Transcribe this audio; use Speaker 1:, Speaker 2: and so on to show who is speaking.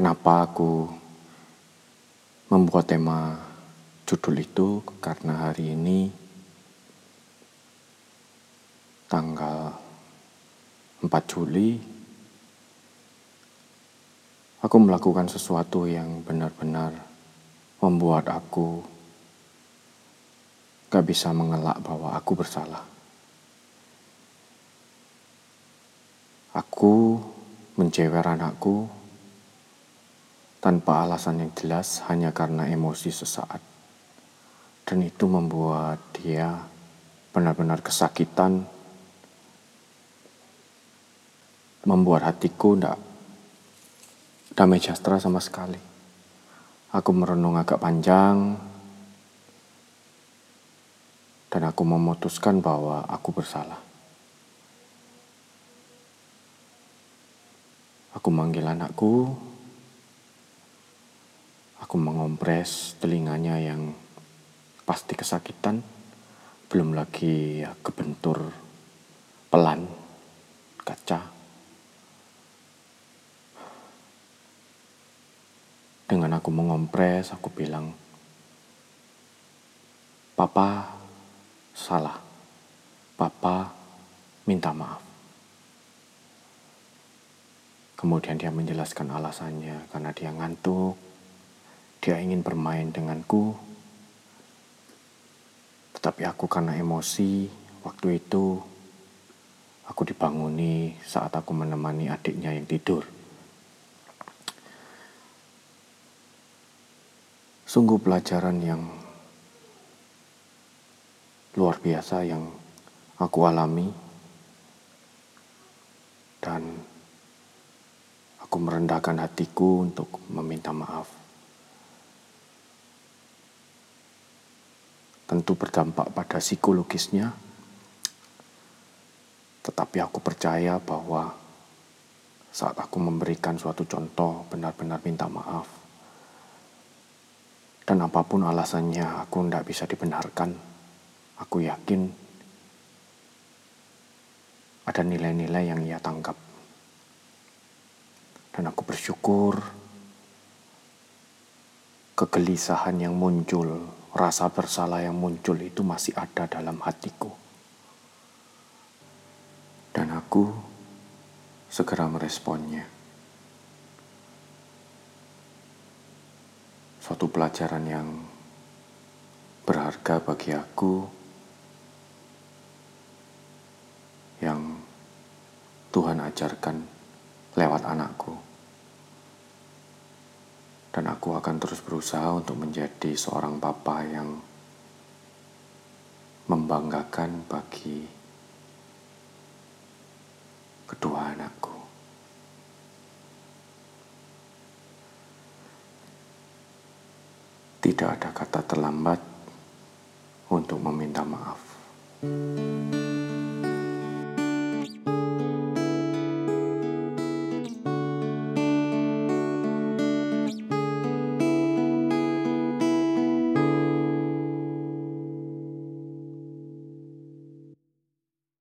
Speaker 1: Kenapa aku membuat tema judul itu? Karena hari ini tanggal 4 Juli aku melakukan sesuatu yang benar-benar membuat aku gak bisa mengelak bahwa aku bersalah. Aku mencewer anakku tanpa alasan yang jelas hanya karena emosi sesaat. Dan itu membuat dia benar-benar kesakitan, membuat hatiku tidak damai sejahtera sama sekali. Aku merenung agak panjang, dan aku memutuskan bahwa aku bersalah. Aku manggil anakku, Aku mengompres telinganya yang pasti kesakitan, belum lagi kebentur pelan kaca. Dengan aku mengompres, aku bilang, Papa salah. Papa minta maaf. Kemudian dia menjelaskan alasannya karena dia ngantuk, dia ingin bermain denganku, tetapi aku karena emosi waktu itu aku dibanguni saat aku menemani adiknya yang tidur. Sungguh pelajaran yang luar biasa yang aku alami dan aku merendahkan hatiku untuk meminta maaf. Tentu berdampak pada psikologisnya. Tetapi aku percaya bahwa saat aku memberikan suatu contoh benar-benar minta maaf. Dan apa pun alasannya aku tidak bisa dibenarkan. Aku yakin ada nilai-nilai yang ia tangkap. Dan aku bersyukur kegelisahan yang muncul rasa bersalah yang muncul itu masih ada dalam hatiku. Dan aku segera meresponnya. Suatu pelajaran yang berharga bagi aku yang Tuhan ajarkan lewat anakku dan aku akan terus berusaha untuk menjadi seorang papa yang membanggakan bagi kedua anakku. Tidak ada kata terlambat untuk meminta maaf. thank you